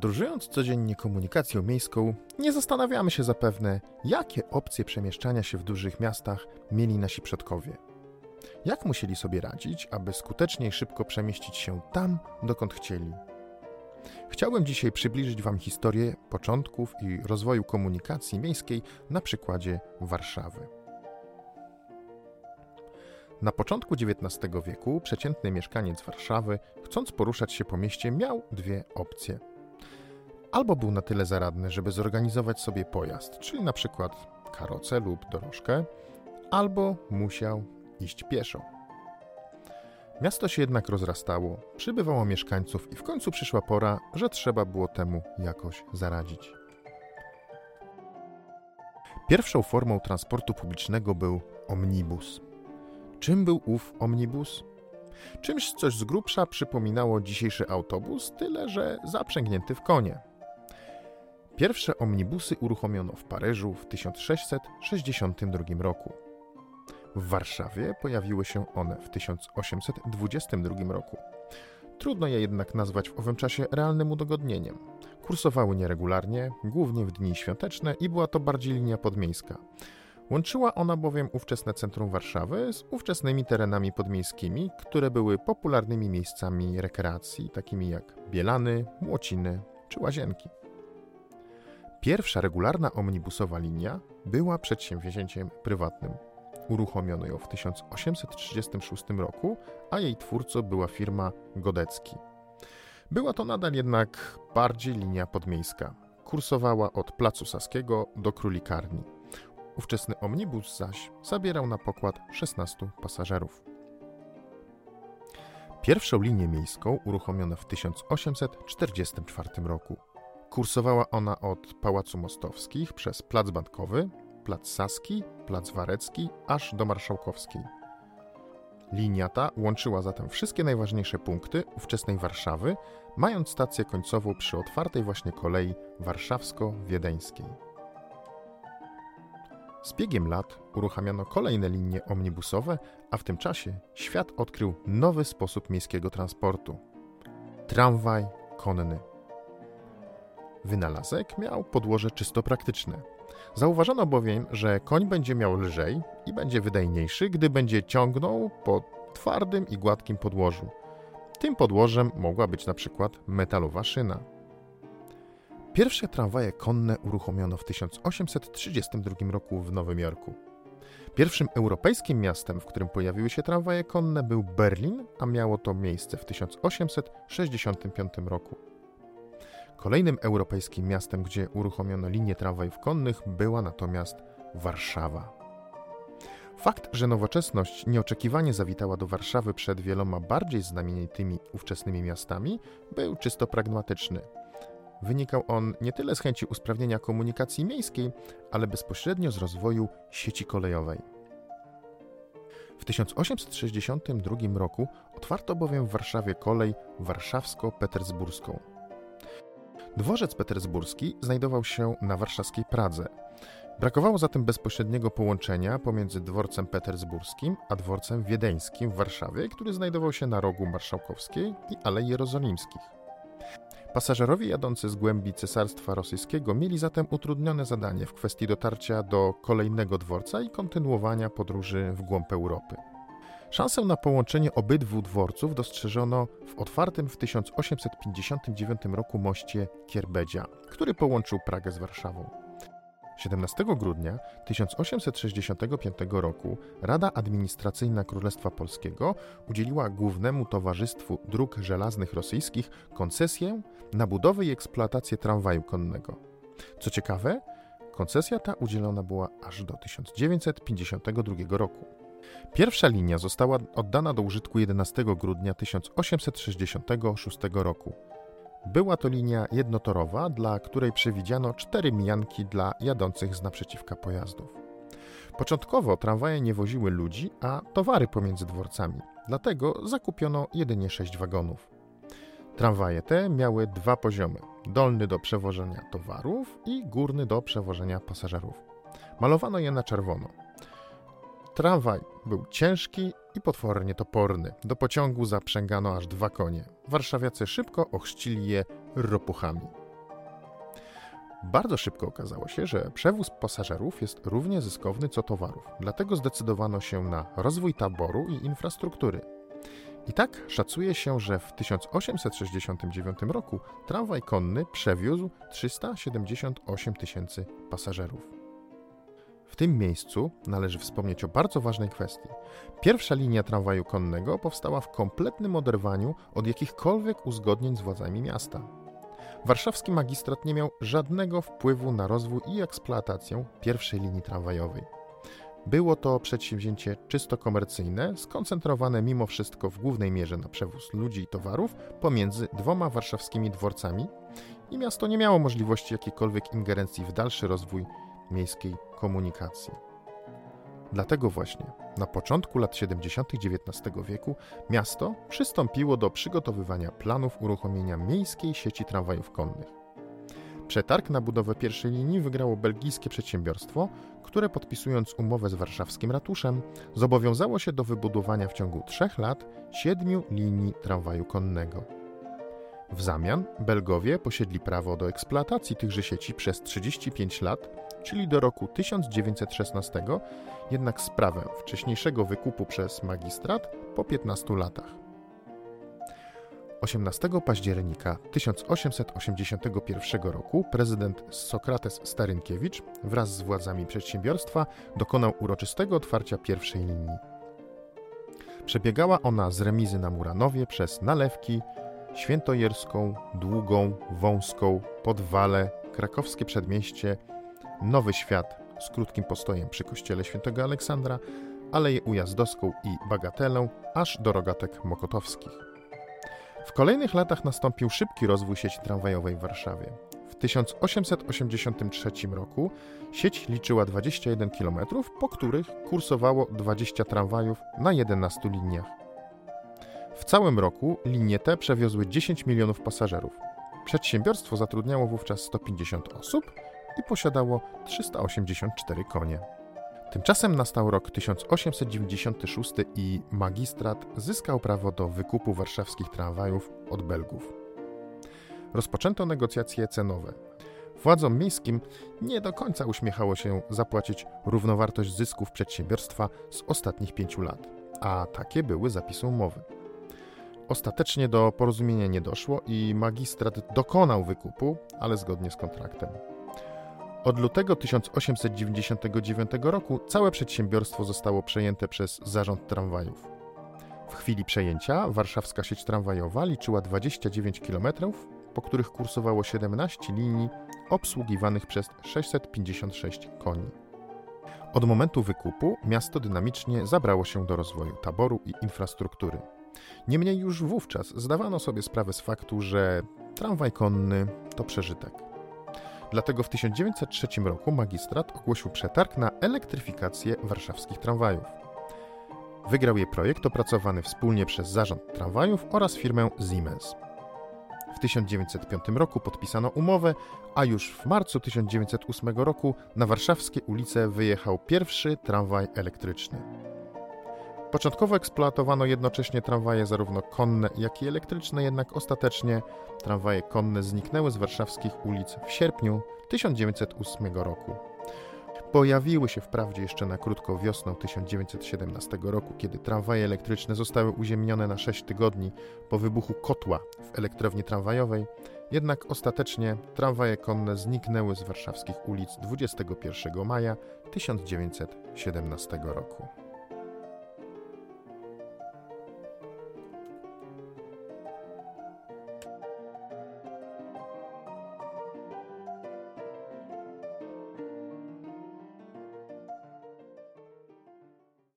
Podróżując codziennie komunikacją miejską, nie zastanawiamy się zapewne, jakie opcje przemieszczania się w dużych miastach mieli nasi przodkowie. Jak musieli sobie radzić, aby skutecznie i szybko przemieścić się tam, dokąd chcieli. Chciałbym dzisiaj przybliżyć Wam historię początków i rozwoju komunikacji miejskiej na przykładzie Warszawy. Na początku XIX wieku przeciętny mieszkaniec Warszawy, chcąc poruszać się po mieście, miał dwie opcje. Albo był na tyle zaradny, żeby zorganizować sobie pojazd, czyli na przykład karocę lub dorożkę, albo musiał iść pieszo. Miasto się jednak rozrastało, przybywało mieszkańców i w końcu przyszła pora, że trzeba było temu jakoś zaradzić. Pierwszą formą transportu publicznego był omnibus. Czym był ów omnibus? Czymś, coś z grubsza przypominało dzisiejszy autobus, tyle że zaprzęgnięty w konie. Pierwsze omnibusy uruchomiono w Paryżu w 1662 roku. W Warszawie pojawiły się one w 1822 roku. Trudno je jednak nazwać w owym czasie realnym udogodnieniem. Kursowały nieregularnie, głównie w dni świąteczne i była to bardziej linia podmiejska. Łączyła ona bowiem ówczesne centrum Warszawy z ówczesnymi terenami podmiejskimi, które były popularnymi miejscami rekreacji, takimi jak Bielany, Młociny czy Łazienki. Pierwsza regularna omnibusowa linia była przedsięwzięciem prywatnym. Uruchomiono ją w 1836 roku, a jej twórcą była firma Godecki. Była to nadal jednak bardziej linia podmiejska. Kursowała od Placu Saskiego do Królikarni. Ówczesny omnibus zaś zabierał na pokład 16 pasażerów. Pierwszą linię miejską uruchomiono w 1844 roku. Kursowała ona od Pałacu Mostowskich przez Plac Bankowy, Plac Saski, Plac Warecki, aż do Marszałkowskiej. Linia ta łączyła zatem wszystkie najważniejsze punkty ówczesnej Warszawy, mając stację końcową przy otwartej właśnie kolei warszawsko-wiedeńskiej. Z biegiem lat uruchamiano kolejne linie omnibusowe, a w tym czasie świat odkrył nowy sposób miejskiego transportu tramwaj konny. Wynalazek miał podłoże czysto praktyczne. Zauważono bowiem, że koń będzie miał lżej i będzie wydajniejszy, gdy będzie ciągnął po twardym i gładkim podłożu. Tym podłożem mogła być na przykład metalowa szyna. Pierwsze tramwaje konne uruchomiono w 1832 roku w Nowym Jorku. Pierwszym europejskim miastem, w którym pojawiły się tramwaje konne, był Berlin, a miało to miejsce w 1865 roku. Kolejnym europejskim miastem, gdzie uruchomiono linię tramwajów konnych, była natomiast Warszawa. Fakt, że nowoczesność nieoczekiwanie zawitała do Warszawy przed wieloma bardziej znamienitymi ówczesnymi miastami, był czysto pragmatyczny. Wynikał on nie tyle z chęci usprawnienia komunikacji miejskiej, ale bezpośrednio z rozwoju sieci kolejowej. W 1862 roku otwarto bowiem w Warszawie kolej warszawsko-petersburską. Dworzec petersburski znajdował się na warszawskiej Pradze. Brakowało zatem bezpośredniego połączenia pomiędzy dworcem petersburskim a dworcem wiedeńskim w Warszawie, który znajdował się na rogu Marszałkowskiej i Alei Jerozolimskich. Pasażerowie jadący z głębi Cesarstwa Rosyjskiego mieli zatem utrudnione zadanie w kwestii dotarcia do kolejnego dworca i kontynuowania podróży w głąb Europy. Szansę na połączenie obydwu dworców dostrzeżono w otwartym w 1859 roku moście Kierbedzia, który połączył Pragę z Warszawą. 17 grudnia 1865 roku Rada Administracyjna Królestwa Polskiego udzieliła Głównemu Towarzystwu Dróg Żelaznych Rosyjskich koncesję na budowę i eksploatację tramwaju konnego. Co ciekawe, koncesja ta udzielona była aż do 1952 roku. Pierwsza linia została oddana do użytku 11 grudnia 1866 roku. Była to linia jednotorowa, dla której przewidziano cztery mijanki dla jadących z naprzeciwka pojazdów. Początkowo tramwaje nie woziły ludzi, a towary pomiędzy dworcami, dlatego zakupiono jedynie sześć wagonów. Tramwaje te miały dwa poziomy: dolny do przewożenia towarów i górny do przewożenia pasażerów. Malowano je na czerwono. Tramwaj był ciężki i potwornie toporny. Do pociągu zaprzęgano aż dwa konie. Warszawiacy szybko ochrzcili je ropuchami. Bardzo szybko okazało się, że przewóz pasażerów jest równie zyskowny co towarów, dlatego zdecydowano się na rozwój taboru i infrastruktury. I tak szacuje się, że w 1869 roku tramwaj konny przewiózł 378 tysięcy pasażerów. W tym miejscu należy wspomnieć o bardzo ważnej kwestii. Pierwsza linia tramwaju konnego powstała w kompletnym oderwaniu od jakichkolwiek uzgodnień z władzami miasta. Warszawski magistrat nie miał żadnego wpływu na rozwój i eksploatację pierwszej linii tramwajowej. Było to przedsięwzięcie czysto komercyjne, skoncentrowane mimo wszystko w głównej mierze na przewóz ludzi i towarów pomiędzy dwoma warszawskimi dworcami i miasto nie miało możliwości jakiejkolwiek ingerencji w dalszy rozwój miejskiej komunikacji. Dlatego właśnie na początku lat 70. XIX wieku miasto przystąpiło do przygotowywania planów uruchomienia miejskiej sieci tramwajów konnych. Przetarg na budowę pierwszej linii wygrało belgijskie przedsiębiorstwo, które podpisując umowę z warszawskim ratuszem, zobowiązało się do wybudowania w ciągu trzech lat siedmiu linii tramwaju konnego. W zamian Belgowie posiedli prawo do eksploatacji tychże sieci przez 35 lat, czyli do roku 1916, jednak sprawę wcześniejszego wykupu przez magistrat po 15 latach. 18 października 1881 roku prezydent Sokrates Starynkiewicz wraz z władzami przedsiębiorstwa dokonał uroczystego otwarcia pierwszej linii. Przebiegała ona z remizy na Muranowie przez Nalewki, Świętojerską, Długą, Wąską, Podwale, Krakowskie Przedmieście, Nowy Świat z krótkim postojem przy kościele świętego Aleksandra, Aleję Ujazdowską i Bagatelę, aż do Rogatek Mokotowskich. W kolejnych latach nastąpił szybki rozwój sieci tramwajowej w Warszawie. W 1883 roku sieć liczyła 21 km, po których kursowało 20 tramwajów na 11 liniach. W całym roku linie te przewiozły 10 milionów pasażerów. Przedsiębiorstwo zatrudniało wówczas 150 osób i posiadało 384 konie. Tymczasem nastał rok 1896 i magistrat zyskał prawo do wykupu warszawskich tramwajów od Belgów. Rozpoczęto negocjacje cenowe. Władzom miejskim nie do końca uśmiechało się zapłacić równowartość zysków przedsiębiorstwa z ostatnich pięciu lat, a takie były zapisy umowy. Ostatecznie do porozumienia nie doszło i magistrat dokonał wykupu, ale zgodnie z kontraktem. Od lutego 1899 roku całe przedsiębiorstwo zostało przejęte przez zarząd tramwajów. W chwili przejęcia warszawska sieć tramwajowa liczyła 29 km, po których kursowało 17 linii obsługiwanych przez 656 koni. Od momentu wykupu miasto dynamicznie zabrało się do rozwoju taboru i infrastruktury. Niemniej już wówczas zdawano sobie sprawę z faktu, że tramwaj konny to przeżytek. Dlatego w 1903 roku magistrat ogłosił przetarg na elektryfikację warszawskich tramwajów. Wygrał je projekt opracowany wspólnie przez zarząd tramwajów oraz firmę Siemens. W 1905 roku podpisano umowę, a już w marcu 1908 roku na warszawskie ulice wyjechał pierwszy tramwaj elektryczny. Początkowo eksploatowano jednocześnie tramwaje zarówno konne, jak i elektryczne, jednak ostatecznie tramwaje konne zniknęły z warszawskich ulic w sierpniu 1908 roku. Pojawiły się wprawdzie jeszcze na krótko wiosną 1917 roku, kiedy tramwaje elektryczne zostały uziemnione na 6 tygodni po wybuchu kotła w elektrowni tramwajowej, jednak ostatecznie tramwaje konne zniknęły z warszawskich ulic 21 maja 1917 roku.